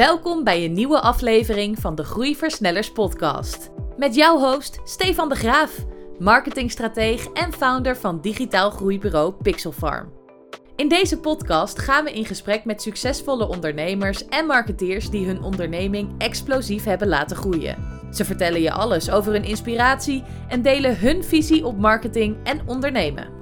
Welkom bij een nieuwe aflevering van de Groeiversnellers podcast. Met jouw host Stefan de Graaf, marketingstratege en founder van digitaal groeibureau Pixelfarm. In deze podcast gaan we in gesprek met succesvolle ondernemers en marketeers die hun onderneming explosief hebben laten groeien. Ze vertellen je alles over hun inspiratie en delen hun visie op marketing en ondernemen.